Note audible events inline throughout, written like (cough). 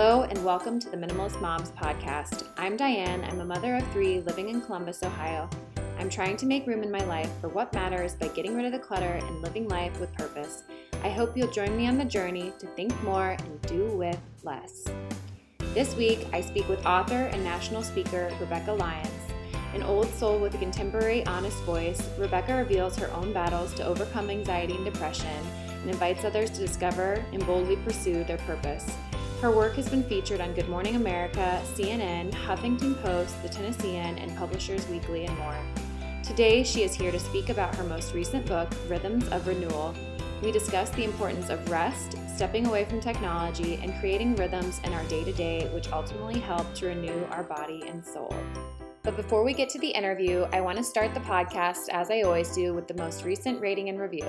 Hello, and welcome to the Minimalist Moms podcast. I'm Diane. I'm a mother of three living in Columbus, Ohio. I'm trying to make room in my life for what matters by getting rid of the clutter and living life with purpose. I hope you'll join me on the journey to think more and do with less. This week, I speak with author and national speaker Rebekah Lyons. An old soul with a contemporary, honest voice, Rebekah reveals her own battles to overcome anxiety and depression and invites others to discover and boldly pursue their purpose. Her work has been featured on Good Morning America, CNN, Huffington Post, The Tennessean, and Publishers Weekly, and more. Today, she is here to speak about her most recent book, Rhythms of Renewal. We discuss the importance of rest, stepping away from technology, and creating rhythms in our day to day, which ultimately help to renew our body and soul. But before we get to the interview, I want to start the podcast, as I always do, with the most recent rating and review.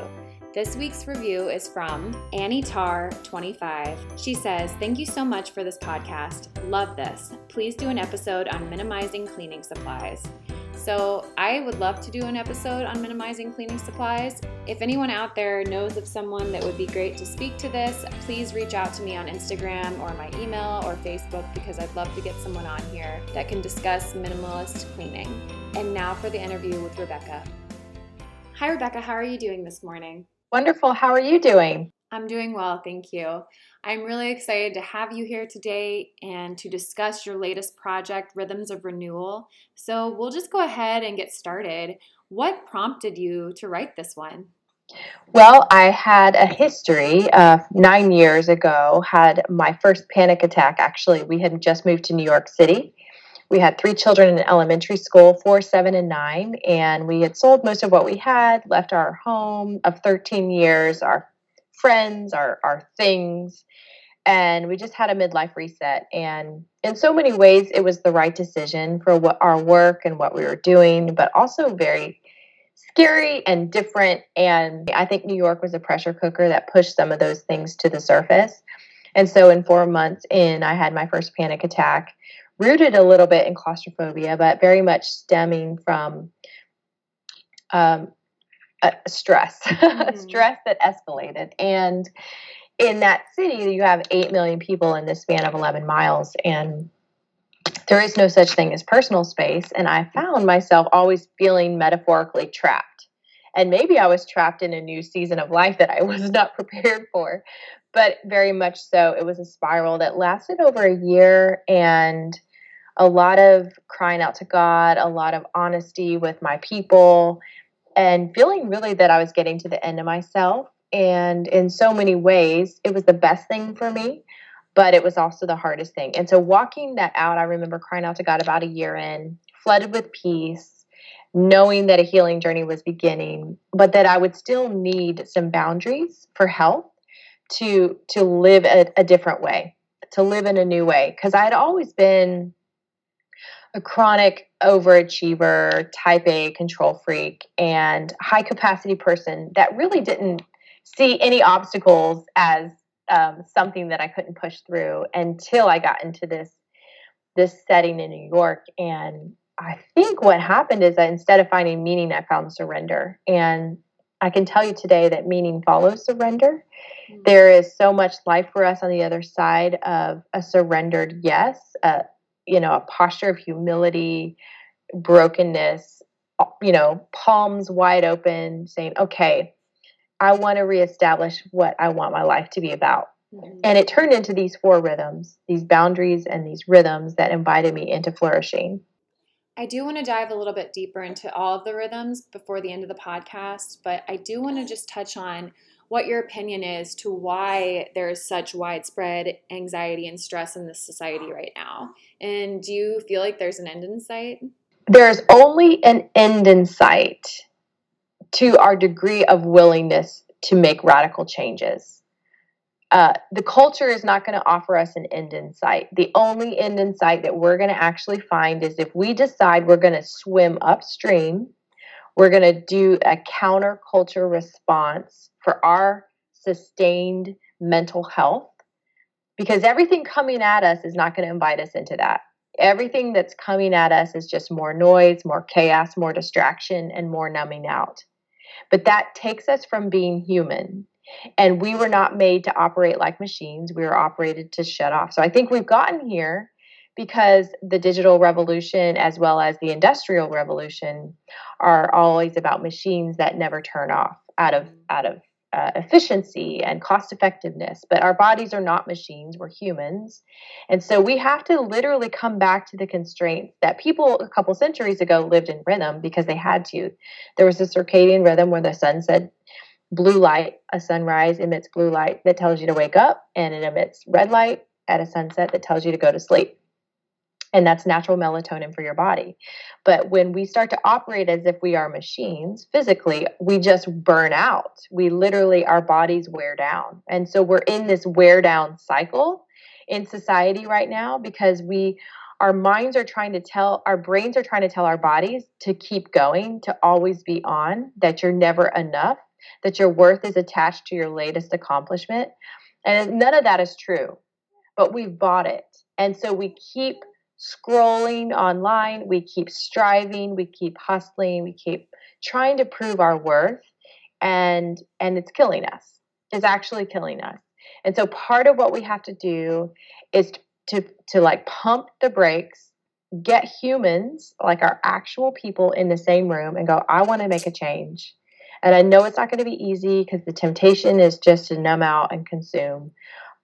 This week's review is from Annie Tar 25. She says, Thank you so much for this podcast. Love this. Please do an episode on minimizing cleaning supplies. So, I would love to do an episode on minimizing cleaning supplies. If anyone out there knows of someone that would be great to speak to this, please reach out to me on Instagram or my email or Facebook because I'd love to get someone on here that can discuss minimalist cleaning. And now for the interview with Rebekah. Hi, Rebekah. How are you doing this morning? Wonderful. How are you doing? I'm doing well, thank you. I'm really excited to have you here today and to discuss your latest project, Rhythms of Renewal. So, we'll just go ahead and get started. What prompted you to write this one? Well, I had a history. Uh, nine years ago, had my first panic attack. Actually, we had just moved to New York City. We had three children in elementary school, four, seven, and nine, and we had sold most of what we had, left our home of 13 years, our friends, our our things, and we just had a midlife reset. And in so many ways, it was the right decision for what our work and what we were doing, but also very scary and different. And I think New York was a pressure cooker that pushed some of those things to the surface. And so, in four months in, I had my first panic attack, rooted a little bit in claustrophobia, but very much stemming from um, uh, stress, (laughs) mm-hmm. stress that escalated. And in that city, you have 8 million people in the span of 11 miles, and there is no such thing as personal space. And I found myself always feeling metaphorically trapped. And maybe I was trapped in a new season of life that I (laughs) was not prepared for, but very much so. It was a spiral that lasted over a year and a lot of crying out to God, a lot of honesty with my people, and feeling really that I was getting to the end of myself. And in so many ways, it was the best thing for me, but it was also the hardest thing. And so, walking that out, I remember crying out to God about a year in, flooded with peace, knowing that a healing journey was beginning, but that I would still need some boundaries for health to to live a, a different way, to live in a new way. Because I had always been a chronic overachiever, type A control freak, and high capacity person that really didn't see any obstacles as um, something that I couldn't push through until I got into this this setting in New York. And I think what happened is that instead of finding meaning, I found surrender. And I can tell you today that meaning follows surrender. Mm-hmm. There is so much life for us on the other side of a surrendered yes, a, you know, a posture of humility, brokenness, you know, palms wide open, saying, okay, I want to reestablish what I want my life to be about. Mm-hmm. And it turned into these four rhythms, these boundaries and these rhythms that invited me into flourishing. I do want to dive a little bit deeper into all of the rhythms before the end of the podcast, but I do want to just touch on what your opinion is to why there is such widespread anxiety and stress in this society right now. And do you feel like there's an end in sight? There's only an end in sight to our degree of willingness to make radical changes. Uh, the culture is not going to offer us an end in sight. The only end in sight that we're going to actually find is if we decide we're going to swim upstream, we're going to do a counterculture response for our sustained mental health because everything coming at us is not going to invite us into that. Everything that's coming at us is just more noise, more chaos, more distraction, and more numbing out. But that takes us from being human. And we were not made to operate like machines. We were operated to shut off. So I think we've gotten here because the digital revolution as well as the industrial revolution are always about machines that never turn off out of out of uh, efficiency and cost effectiveness but our bodies are not machines we're humans. And so we have to literally come back to the constraints that people a couple centuries ago lived in rhythm because they had to. There was a circadian rhythm where the sun said blue light a sunrise emits blue light that tells you to wake up and it emits red light at a sunset that tells you to go to sleep and that's natural melatonin for your body. But when we start to operate as if we are machines physically, we just burn out. We literally, our bodies wear down. And so we're in this wear down cycle in society right now because we, our minds are trying to tell, our brains are trying to tell our bodies to keep going, to always be on, that you're never enough, that your worth is attached to your latest accomplishment. And none of that is true, but we've bought it. And so we keep scrolling online, we keep striving, we keep hustling, we keep trying to prove our worth and and it's killing us. It's actually killing us. And so part of what we have to do is to to, to like pump the brakes, get humans, like our actual people in the same room and go, I want to make a change. And I know it's not going to be easy because the temptation is just to numb out and consume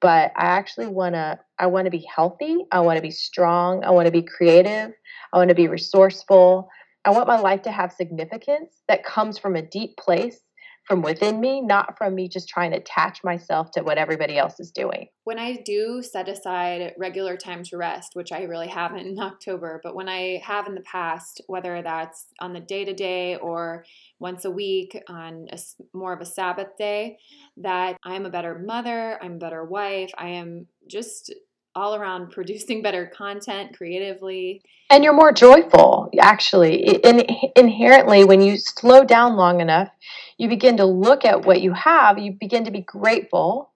but I actually want to I want to be healthy, I want to be strong, I want to be creative, I want to be resourceful. I want my life to have significance that comes from a deep place from within me, not from me just trying to attach myself to what everybody else is doing. When I do set aside regular time to rest, which I really haven't in (laughs) October, but when I have in the past, whether that's on the day to day or once a week on a, more of a Sabbath day, that I am a better mother, I'm a better wife, I am just all around (laughs) producing better content creatively. And you're more joyful, actually. In, inherently, when you slow down long enough, you begin to look at what you have, you begin to be grateful.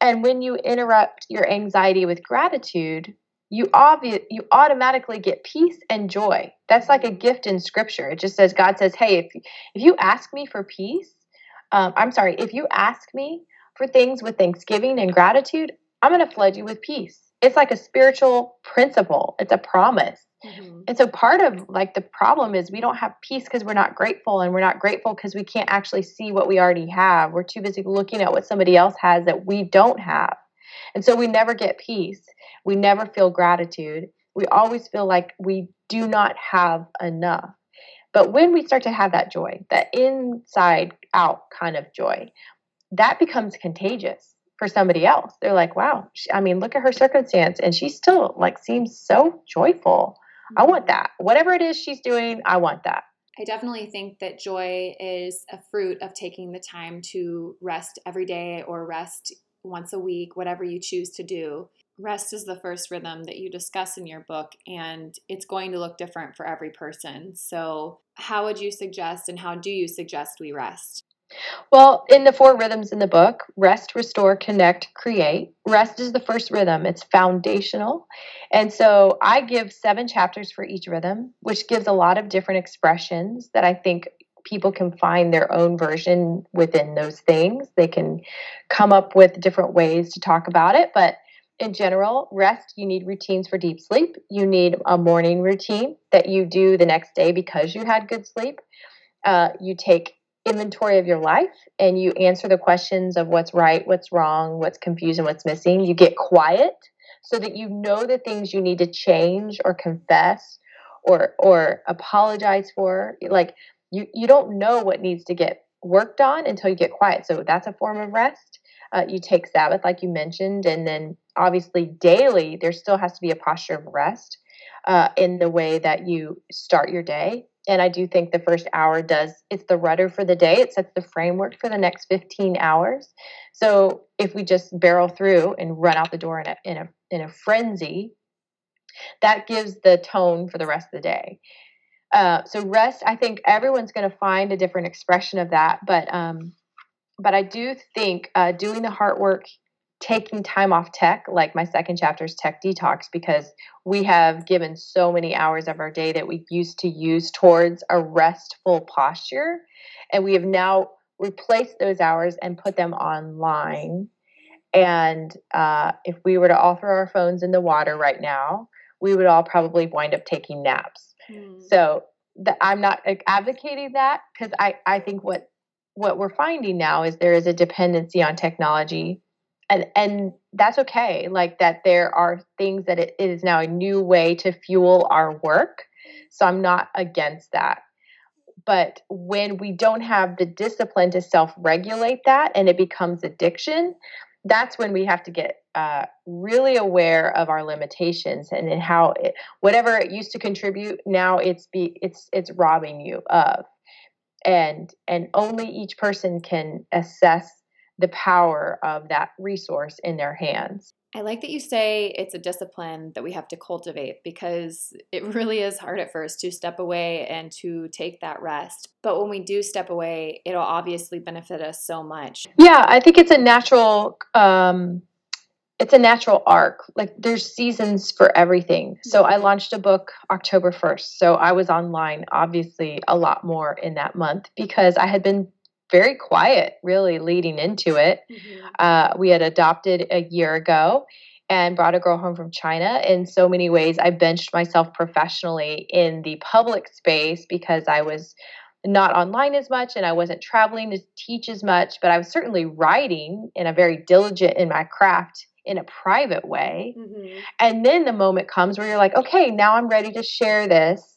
And when you interrupt your anxiety with gratitude, you obvi- you automatically get peace and joy. That's like a gift in scripture. It just says God says, "Hey, if if you ask me for peace, um, I'm sorry, if you ask me for things with thanksgiving and gratitude, I'm going to flood you with peace." It's like a spiritual principle. It's a promise. Mm-hmm. And so part of like the problem is we don't have peace because we're not grateful and we're not grateful because we can't actually see what we already have. We're too busy looking at what somebody else has that we don't have. And so we never get peace. We never feel gratitude. We always feel like we do not have enough. But when we start to have that joy, that inside out kind of joy, that becomes contagious for somebody else. They're like, wow, I mean, look at her circumstance and she still like seems so joyful. I want mm-hmm. that. Whatever it is she's doing, I want that. I definitely think that joy is a fruit of taking the time to rest every day or rest once a week, whatever you choose to do. Rest is the first rhythm that you discuss in your book, and it's going to look different for every person. So, how would you suggest and how do you suggest we rest? Well, in the four rhythms in the book, rest, restore, connect, create, rest is the first rhythm. It's foundational. And so I give seven chapters for each rhythm, which gives a lot of different expressions that I think people can find their own version within those things. They can come up with different ways to talk about it. But in general, rest, you need routines for deep sleep. You need a morning routine that you do the next day because you had good sleep. Uh, you take inventory of your life and you answer the questions of what's right, what's wrong, what's confused, and what's missing. You get quiet so that you know the things you need to change or confess or or apologize for. Like you you don't know what needs to get worked on until you get quiet. So that's a form of rest. Uh, you take Sabbath, like you mentioned, and then obviously daily there still has to be a posture of rest uh, in the way that you start your day and I do think the first hour does, it's the rudder for the day. It sets the framework for the next 15 hours. So if we just barrel through and run out the door in a, in a, in a frenzy, that gives the tone for the rest of the day. Uh, so rest, I think everyone's going to find a different expression of that, but um, but I do think uh, doing the heart work taking time off tech, like my second chapter is tech detox, because we have given so many hours of our day that we used to use towards a restful posture. And we have now replaced those hours and put them online. And uh, if we were to all throw our phones in the water right now, we would all probably wind up taking naps. Mm. So the, I'm not advocating that because I, I think what what we're finding now is there is a dependency on technology and and that's okay like that there are things that it is now a new way to fuel our work so i'm not against that. But when we don't have the discipline to self-regulate that and it becomes addiction that's when we have to get uh, really aware of our limitations and in how it, whatever it used to contribute now it's be it's it's robbing you of. And and only each person can assess the power of that resource in their hands. I like that you say it's a discipline that we have to cultivate because it (laughs) really is hard at first to step away and to take that rest. But when we do step away, it'll obviously benefit us so much. Yeah, I think it's a natural um, it's a natural arc. Like there's seasons for everything. So I mm-hmm. launched a book October 1st. So I was online obviously a lot more in that month because I had been very quiet really leading into it. Mm-hmm. Uh, we had adopted a year ago and brought a girl home from China. In so many ways, I benched myself professionally in the public space because I was not online as much and I wasn't traveling to teach as much, but I was certainly writing and a very diligent in my craft in a private way. Mm-hmm. And then the moment comes where you're like, okay, now I'm ready to share this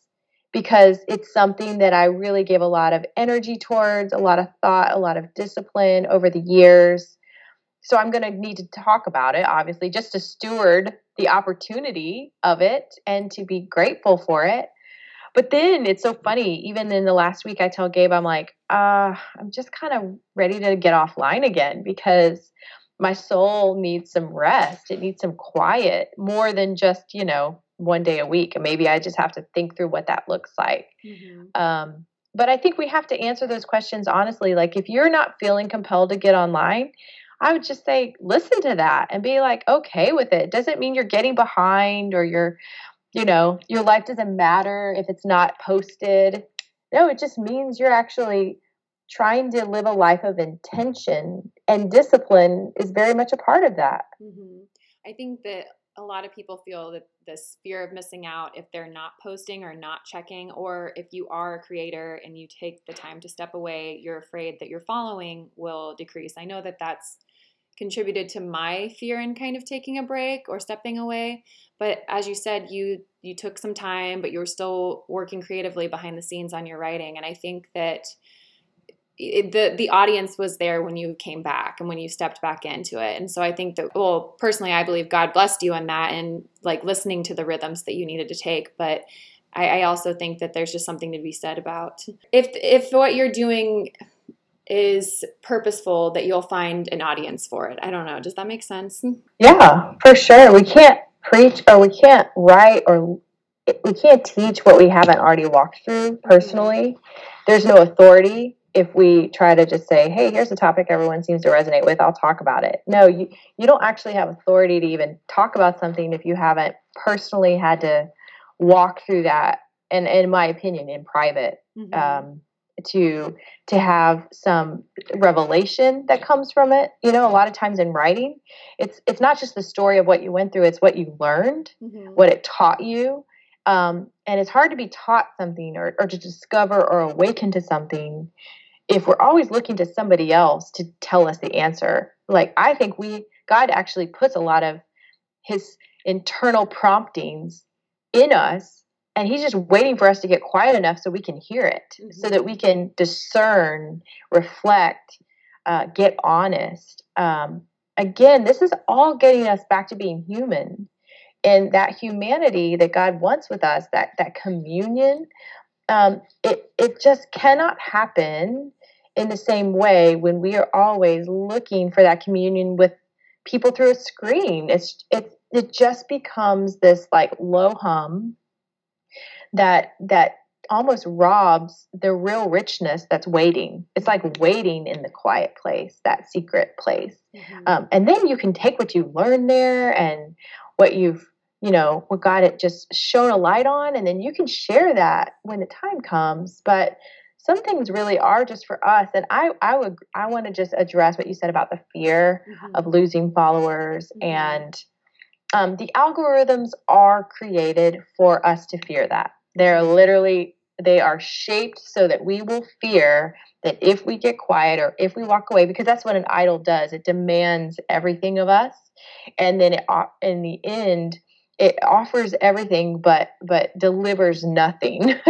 because it's something that I really gave a lot of energy towards, a lot of thought, a lot of discipline over the years. So I'm going to need to talk about it, obviously, just to steward the opportunity of it and to be grateful for it. But then it's so funny. Even in the last week, I tell Gabe, I'm like, uh, I'm just kind of ready to get offline again because my soul needs some rest. It needs some quiet more than just, you know, one day a week. And maybe I just have to think through what that looks like. Mm-hmm. Um, but I think we have to answer those questions honestly. Like, if you're not feeling compelled to get online, I would just say, listen to that and be like, okay with it. Doesn't mean you're getting behind or you're, you know, your life doesn't matter if it's not posted. No, it just means you're actually trying to live a life of intention and discipline is very much a part of that. Mm-hmm. I think that a lot of people feel that this fear of missing out if they're not posting or not checking, or if you are a creator and you take the time to step away, you're afraid that your following will decrease. I know that that's contributed to my fear in kind of taking a break or stepping away but as you said you you took some time but you were still working creatively behind the scenes on your writing and i think that it, the the audience was there when you came back and when you stepped back into it. And so i think that well personally i believe god blessed you in that and like listening to the rhythms that you needed to take. But I, I also think that there's just something to be said about if if what you're doing is purposeful that you'll find an audience for it. I don't know. Does that make sense? Yeah for sure. We can't preach or we can't write or we can't teach what we haven't already walked through personally. There's no authority if we try to just say, "Hey, here's a topic everyone seems to resonate with, I'll talk about it." No, you you don't actually have authority to even talk about something if you haven't personally had to walk through that. And in my opinion, in private, mm-hmm. um, to to have some revelation that comes from it. You know, a lot of times in writing, it's it's not just the story of what you went through; it's what you learned, mm-hmm. what it taught you. Um, and it's hard to be taught something or, or to discover or awaken to something if we're always looking to somebody else to tell us the answer, like I think we, God actually puts a lot of his internal promptings in us, and he's just waiting for us to get quiet enough so we can hear it, mm-hmm. so that we can discern, reflect, uh, get honest. Um, again, this is all getting us back to being human. And that humanity that God wants with us, that that communion, um, it it just cannot happen in the same way when we are always looking for that communion with people through a screen. It's it it just becomes this like low hum that that almost robs the real richness that's waiting. It's like waiting in the quiet place, that secret place. Mm-hmm. Um, and then you can take what you learned there and what you've you know, what God had just shown a light on, and then you can share that when the time comes. But some things really are just for us. And I, I would, I want to just address what you said about the fear mm-hmm. of losing followers mm-hmm. and um, the algorithms are created for us to fear that. They're literally they are shaped so that we will fear that if we get quiet or if we walk away because that's what an idol does it demands everything of us and then it, in the end it offers everything but but delivers nothing. (laughs)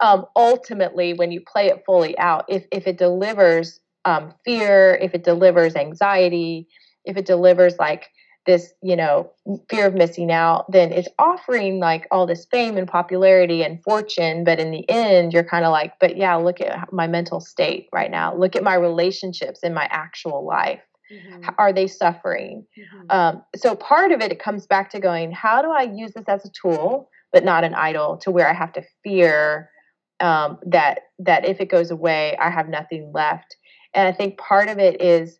Um, ultimately when you play it fully out if if it delivers um, fear if it delivers anxiety if it delivers like this you know fear of missing out then it's offering like all this fame and popularity and fortune but in the end you're kind of like but yeah look at my mental state right now. Look at my relationships in my actual life mm-hmm. are they suffering mm-hmm. um, so part of it it comes back to going how do i use this as a tool but not an idol to where i have to fear um, that that if it goes away i have nothing left and i think part of it is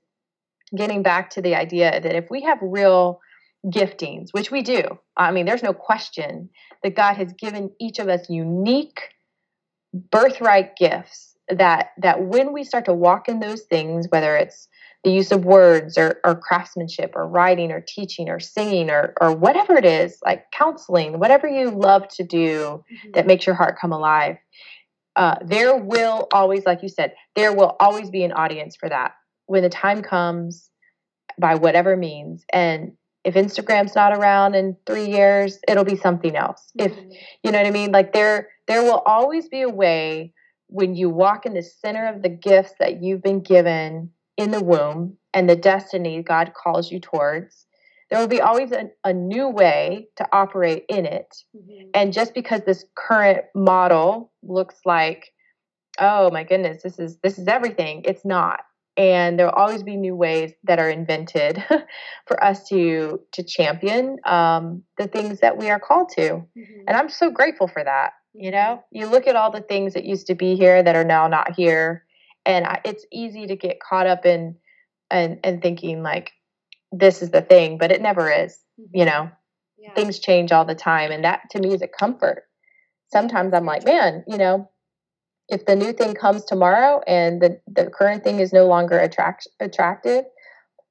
getting back to the idea that if we have real giftings, which we do, I mean, there's no question that God has given each of us unique birthright gifts that that when we start to walk in those things, whether it's the use of words or, or craftsmanship or writing or teaching or singing or, or whatever it is, like counseling, whatever you love to do mm-hmm. that makes your heart come alive, uh, there will always, like you said, there will always be an audience for that when the time comes by whatever means and if instagram's not around in three years it'll be something else mm-hmm. if you know what i mean like there there will always be a way when you walk in the center of the gifts that you've been given in the womb and the destiny god calls you towards there will be always a, a new way to operate in it mm-hmm. and just because this current model looks like oh my goodness this is this is everything it's not and there will always be new ways that are invented (laughs) for us to to champion um, the things that we are called to mm-hmm. and i'm so grateful for that you know mm-hmm. you look at all the things that used to be here that are now not here and I, it's easy to get caught up in and and thinking like this is the thing but it never is mm-hmm. you know yeah. things change all the time and that to me is a comfort sometimes i'm like man you know if the new thing comes tomorrow and the, the current thing is no longer attract, attractive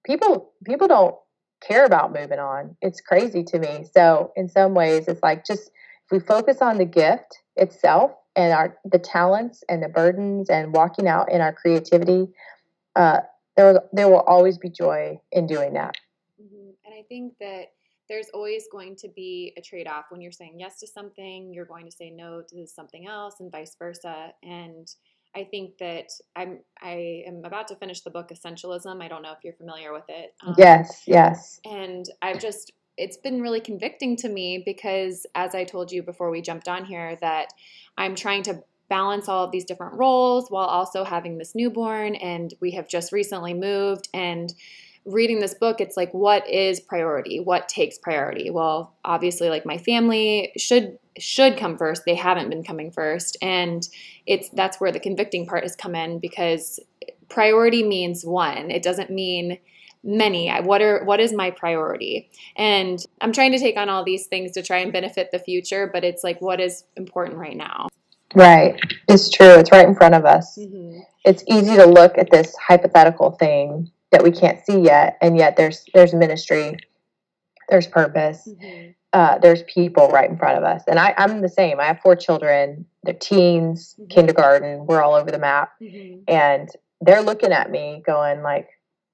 people people don't care about moving on it's crazy to me so in some ways it's like just if we focus on the gift itself and our the talents and the burdens and walking out in our creativity uh, there there will always be joy in doing that mm-hmm. and i think that there's always going to be a trade off. When you're saying yes to something, you're going to say no to something else, and vice versa. And I think that I'm I am about to finish the book Essentialism. I don't know if you're familiar with it. Um, yes, yes. And I've just it's been really convicting to me because as I told you before we jumped on here that I'm trying to balance all of these different roles while also having this newborn and we have just recently moved and reading this book, it's like, what is priority? What takes priority? Well, obviously, like my family should should come first. They haven't been coming first, and it's that's where the convicting part has come in because priority means one. It doesn't mean many. What are what is my priority? And i'm trying to take on all these things to try and benefit the future but it's like what is important right now. Right. It's true. It's right in front of us. Mm-hmm. it's easy to look at this hypothetical thing that we can't see yet and yet there's there's ministry. There's purpose. Mm-hmm. uh, there's people right in front of us. And I, i'm the same. I have four children. They're teens mm-hmm. kindergarten. We're all over the map. Mm-hmm. and they're looking at me going like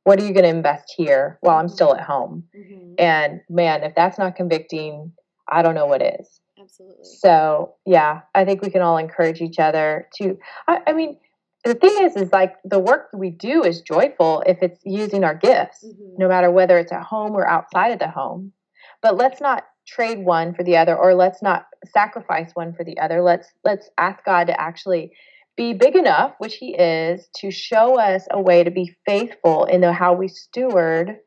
what are you going to invest here while i'm still at home? Mm-hmm. and man if that's not convicting i don't know what is. Absolutely. So yeah i think we can all encourage each other to I, I mean the thing is is like the work we do is joyful if it's using our gifts mm-hmm. no matter whether it's at home or outside of the home. But let's not trade one for the other or let's not sacrifice one for the other. Let's let's ask god to actually be big enough which he is to show us a way to be faithful in the, how we steward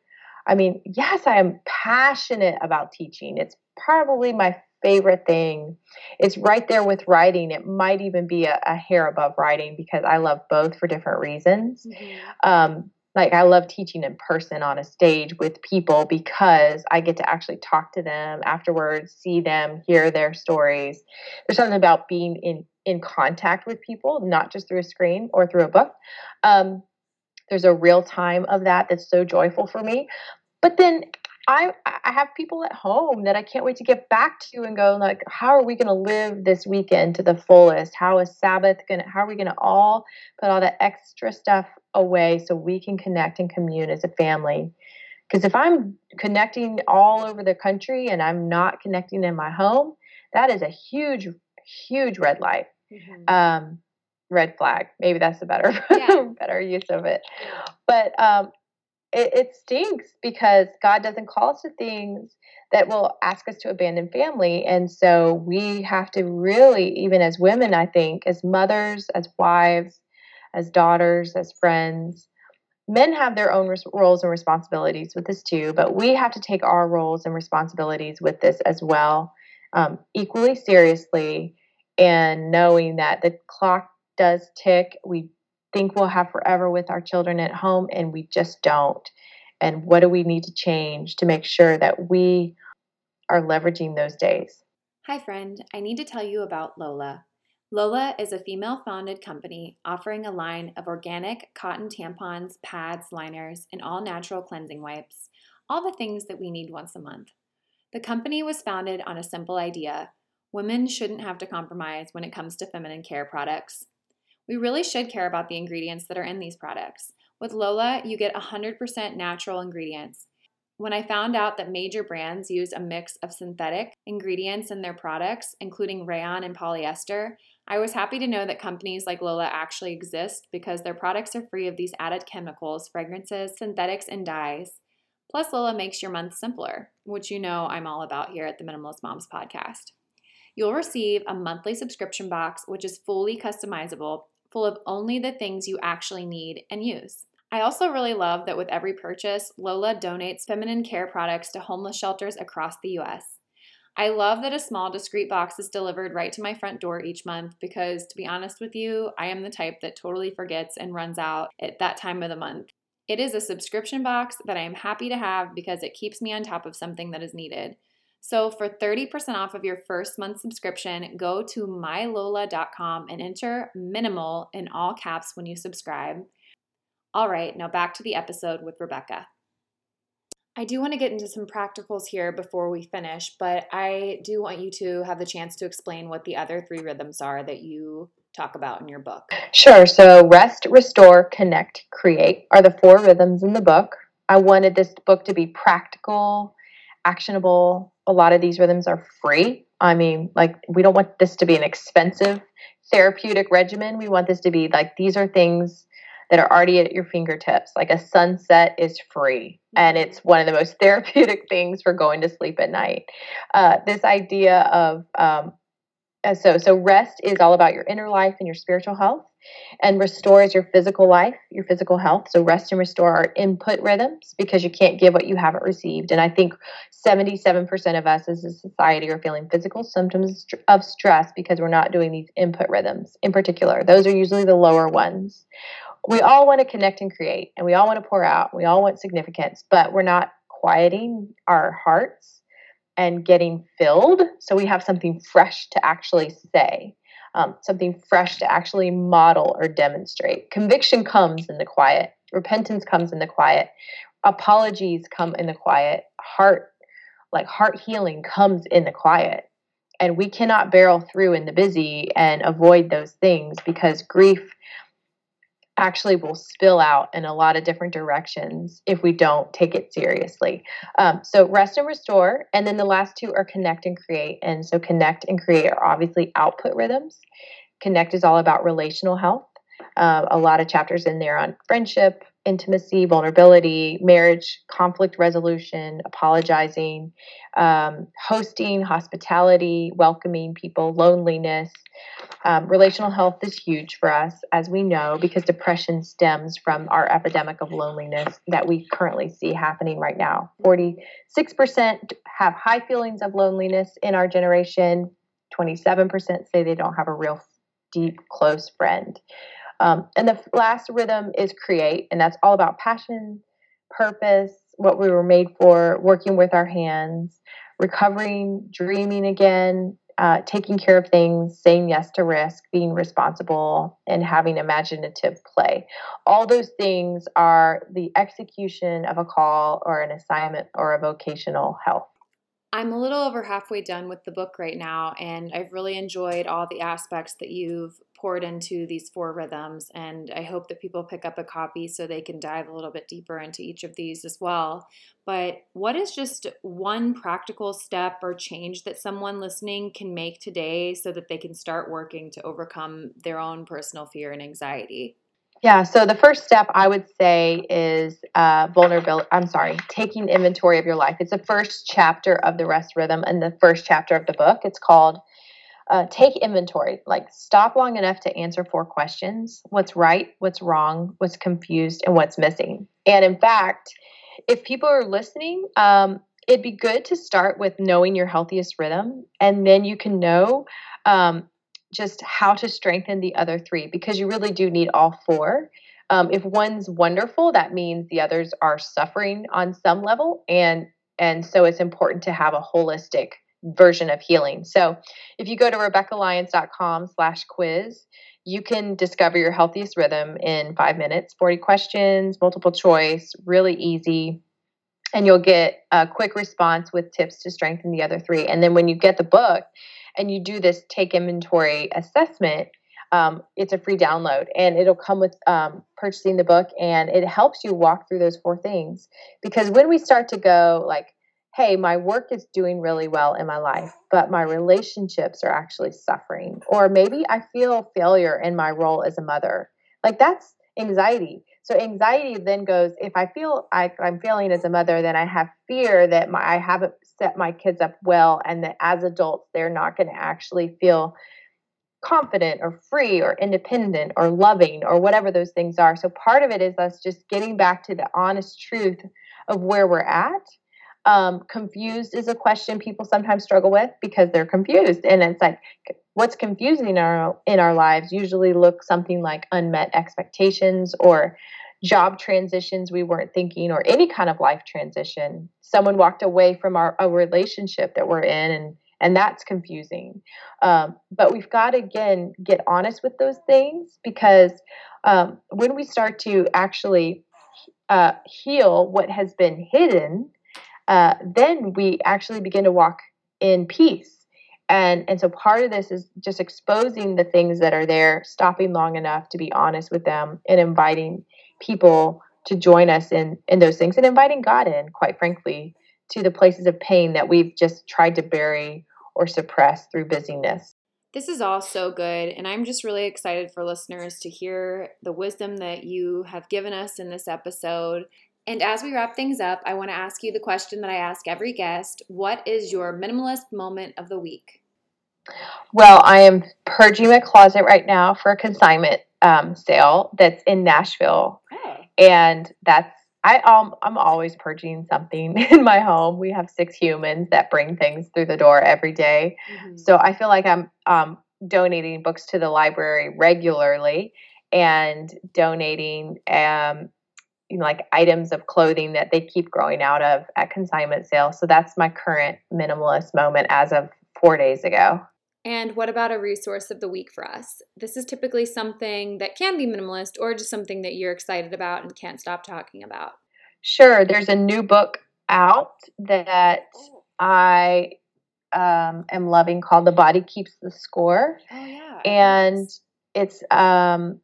i mean yes i am passionate about teaching it's probably my favorite thing. It's right there with writing. It might even be a, a hair above writing because I love both for different reasons. Mm-hmm. Um, like I love teaching in person on a stage with people because I get to actually talk to them afterwards, see them, hear their stories. There's something about being in in contact with people, not just through a screen or through a book. Um, there's a real time of that that's so joyful for me. But then I I have people at home that I can't wait to get back to and go like, how are we going to live this weekend to the fullest? How is Sabbath going to? How are we going to all put all that extra stuff away so we can connect and commune as a family? Because if I'm connecting all over the country and I'm not connecting in my home, that is a huge, huge red light. Mm-hmm. Um, red flag. Maybe that's a better yeah. (laughs) better use of it. But um, it, it stinks because God doesn't call us to things that will ask us to abandon family. And so we have to really, even as women, I think, as mothers, as wives, as daughters, as friends, men have their own res- roles and responsibilities with this too, but we have to take our roles and responsibilities with this as well, um, equally seriously, and knowing that the clock does tick. We think we'll have forever with our children at home, and we just don't. And what do we need to change to make sure that we are leveraging those days? Hi, friend. I need to tell you about Lola. Lola is a female founded company offering a line of organic cotton tampons, pads, liners, and all natural cleansing wipes, all the things that we need once a month. The company was founded on a simple idea women shouldn't have to compromise when it comes to feminine care products. We really should care about the ingredients that are in these products. With Lola, you get 100% natural ingredients. When I found out that major brands use a mix of synthetic ingredients in their products, including rayon and polyester, I was happy to know that companies like Lola actually exist because their products are free of these added chemicals, fragrances, synthetics, and dyes. Plus, Lola makes your month simpler, which you know I'm all about here at the Minimalist Moms podcast. You'll receive a monthly subscription box, which is fully customizable, full of only the things you actually need and use. I also really love that with every purchase, Lola donates feminine care products to homeless shelters across the US. I love that a small, discreet box is delivered right to my front door each month because, to be honest with you, I am the type that totally forgets and runs out at that time of the month. It is a subscription box that I am happy to have because it keeps me on top of something that is needed. So, for 30% off of your first month subscription, go to mylola.com and enter minimal in all caps when you subscribe. All right, now back to the episode with Rebekah. I do want to get into some practicals here before we finish, but I do want you to have the chance to explain what the other three rhythms are that you talk about in your book. Sure. So, rest, restore, connect, create are the four rhythms in the book. I wanted this book to be practical, actionable. A lot of these rhythms are free. I mean, like, we don't want this to be an expensive therapeutic regimen. We want this to be like, these are things that are already at your fingertips. Like a sunset is free, and mm-hmm. it's one of the most (laughs) therapeutic things for going to sleep at night. Uh, this idea of um, so so rest is all about your inner life and your spiritual health and restore is your physical life your physical health. So rest and restore are input rhythms because you can't give what you haven't received. And i think 77% of us as a society are feeling physical symptoms of stress because we're not doing these input rhythms. In particular those are usually the lower ones. We all want to connect and create and we all want to pour out. We all want significance but we're not quieting our hearts and getting filled. So we have something fresh to actually say um, something fresh to actually model or demonstrate. Conviction comes in the quiet. Repentance comes in the quiet. Apologies come in the quiet. Heart like heart healing comes in the quiet. And we cannot barrel through in the busy and avoid those things because grief actually will spill out in a lot of different directions if we don't take it seriously. Um, so, rest and restore. And then the last two are connect and create. And so, connect and create are obviously output rhythms. Connect is all about relational health. Uh, a lot of chapters in there on friendship, intimacy, vulnerability, marriage, conflict resolution, apologizing, um, hosting, hospitality, welcoming people, loneliness. Um, relational health is huge for us, as we know, because depression stems from our epidemic of loneliness that we currently see happening right now. 46% have high feelings of loneliness in our generation, 27% say they don't have a real deep, close friend. Um, and the last rhythm is create, and that's all about passion, purpose, what we were made for, working with our hands, recovering, dreaming again, uh, taking care of things, saying yes to risk, being responsible, and having imaginative play. All those things are the execution of a call or an assignment or a vocational health. I'm a little over halfway done with the book right now, and I've really enjoyed all the aspects that you've poured into these four rhythms. And I hope that people pick up a copy so they can dive a little bit deeper into each of these as well. But what is just one practical step or change that someone listening can make today so that they can start working to overcome their own personal fear and anxiety? Yeah, so the first step I would say is uh, vulnerability. I'm sorry, taking inventory of your life. It's the first chapter of the rest rhythm and the first chapter of the book. It's called uh, Take Inventory. Like, stop long enough to answer four questions what's right, what's wrong, what's confused, and what's missing. And in fact, if people are listening, um, it'd be good to start with knowing your healthiest rhythm, and then you can know um, just how to strengthen the other three because you really do need all four. Um, if one's wonderful, that means the others are suffering on some level, and and so it's important to have a holistic version of healing. So, if you go to RebekahLyons.com/quiz, you can discover your healthiest rhythm in five minutes. Forty questions, multiple choice, really easy, and you'll get a quick response with tips to strengthen the other three. And then when you get the book and you do this take inventory assessment, um, it's a free download and it'll come with um, purchasing the book and it helps you walk through those four things. Because when we start to go, like, hey, my work is doing really well in my life, but my relationships are actually suffering, or maybe I feel failure in my role as a mother, like that's anxiety. So anxiety then goes if I feel I, am failing as a mother, then I have fear that my, I haven't set my kids up well, and that as adults they're not going to actually feel confident or free or independent or loving or whatever those things are. So part of it is us just getting back to the honest truth of where we're at. Um, confused is a question people sometimes struggle with because they're confused, and it's like what's confusing in our in our lives usually look something like unmet expectations or job transitions we weren't thinking or any kind of life transition. Someone walked away from our a relationship that we're in and and that's confusing. Um, but we've got to again get honest with those things because um, when we start to actually uh, heal what has been hidden uh, then we actually begin to walk in peace and and so part of this is just exposing the things that are there stopping long enough to be honest with them and inviting people to join us in in those things and inviting God in, quite frankly, to the places of pain that we've just tried to bury or suppress through busyness. This is all so good, and I'm just really excited for listeners to hear the wisdom that you have given us in this episode. And as we wrap things up, I want to ask you the question that I ask every guest What is your minimalist moment of the week? Well, I am purging my closet right now for a consignment um, sale that's in Nashville, oh. and that's I um, I'm always purging something (laughs) in my home. We have six humans that bring things through the door every day. Mm-hmm. so I feel like I'm um, donating books to the library regularly and donating um, you know, like items of clothing that they keep growing out of at consignment sale. So that's my current minimalist moment as of four days ago. And what about a resource of the week for us? This is typically something that can be minimalist or just something that you're excited about and can't stop talking about. Sure. There's a new book out that I um, am loving called The Body Keeps the Score. Oh, yeah. And it's um,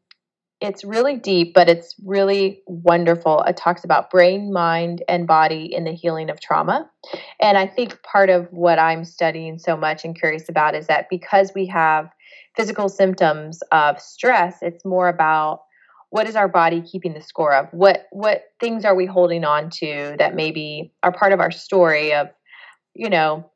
it's really deep, but it's really wonderful. It talks about brain, mind, and body in the healing of trauma. And I think part of what I'm studying so much and curious about is that because we have physical symptoms of stress, it's more about what is our body keeping the score of? What what things are we holding on to that maybe are part of our story of, you know,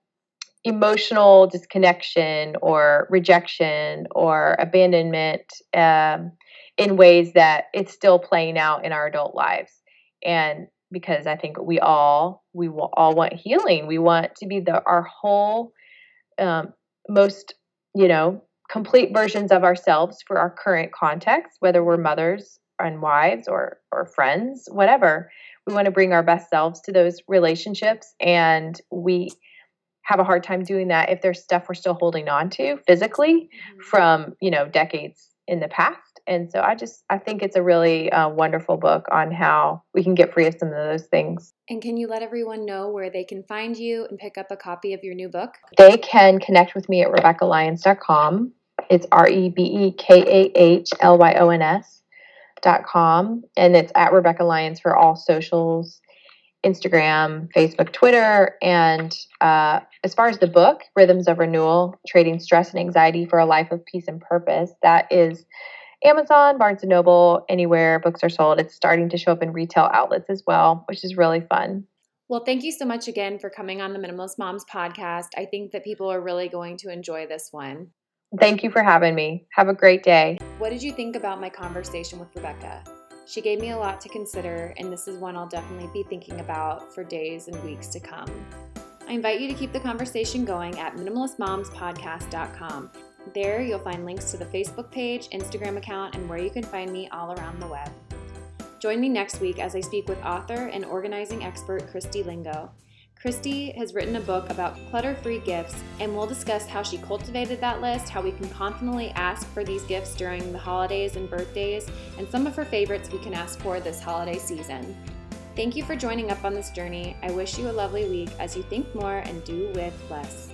emotional disconnection or rejection or abandonment. Um, in ways that it's still playing out in our adult lives. And because I think we all we will all want healing. We want to be the our whole um, most you know complete versions of ourselves for our current context, whether we're mothers and wives or or friends, whatever. We want to bring our best selves to those relationships, and we have a hard time doing that if there's stuff we're still holding on to physically mm-hmm. from you know decades in the past and so i just i think it's a really uh, wonderful book on how we can get free of some of those things. And can you let everyone know where they can find you and pick up a copy of your new book? They can connect with me at rebekahlyons.com it's r-e-b-e-k-a-h-l-y-o-n-s dot com. And it's at rebekah lyons for all socials Instagram, Facebook, Twitter. And uh, as far as the book, Rhythms of Renewal Trading Stress and Anxiety for a Life of Peace and Purpose, that is Amazon, Barnes and Noble, anywhere books are sold. It's starting to show up in retail outlets as well, which is really fun. Well, thank you so much again for coming on the Minimalist Moms podcast. I think that people are really going to enjoy this one. Thank you for having me. Have a great day. What did you think about my conversation with Rebekah? She gave me a lot to consider, and this is one I'll definitely be thinking about for days and weeks to come. I invite you to keep the conversation going at minimalistmomspodcast.com. There, you'll find links to the Facebook page, Instagram account, and where you can find me all around the web. Join me next week as I speak with author and organizing expert Christy Lingo. Christy has written a book about clutter free gifts, and we'll discuss how she cultivated that list, how we can confidently ask for these gifts during the holidays and birthdays, and some of her favorites we can ask for this holiday season. Thank you for joining up on this journey. I wish you a lovely week as you think more and do with less.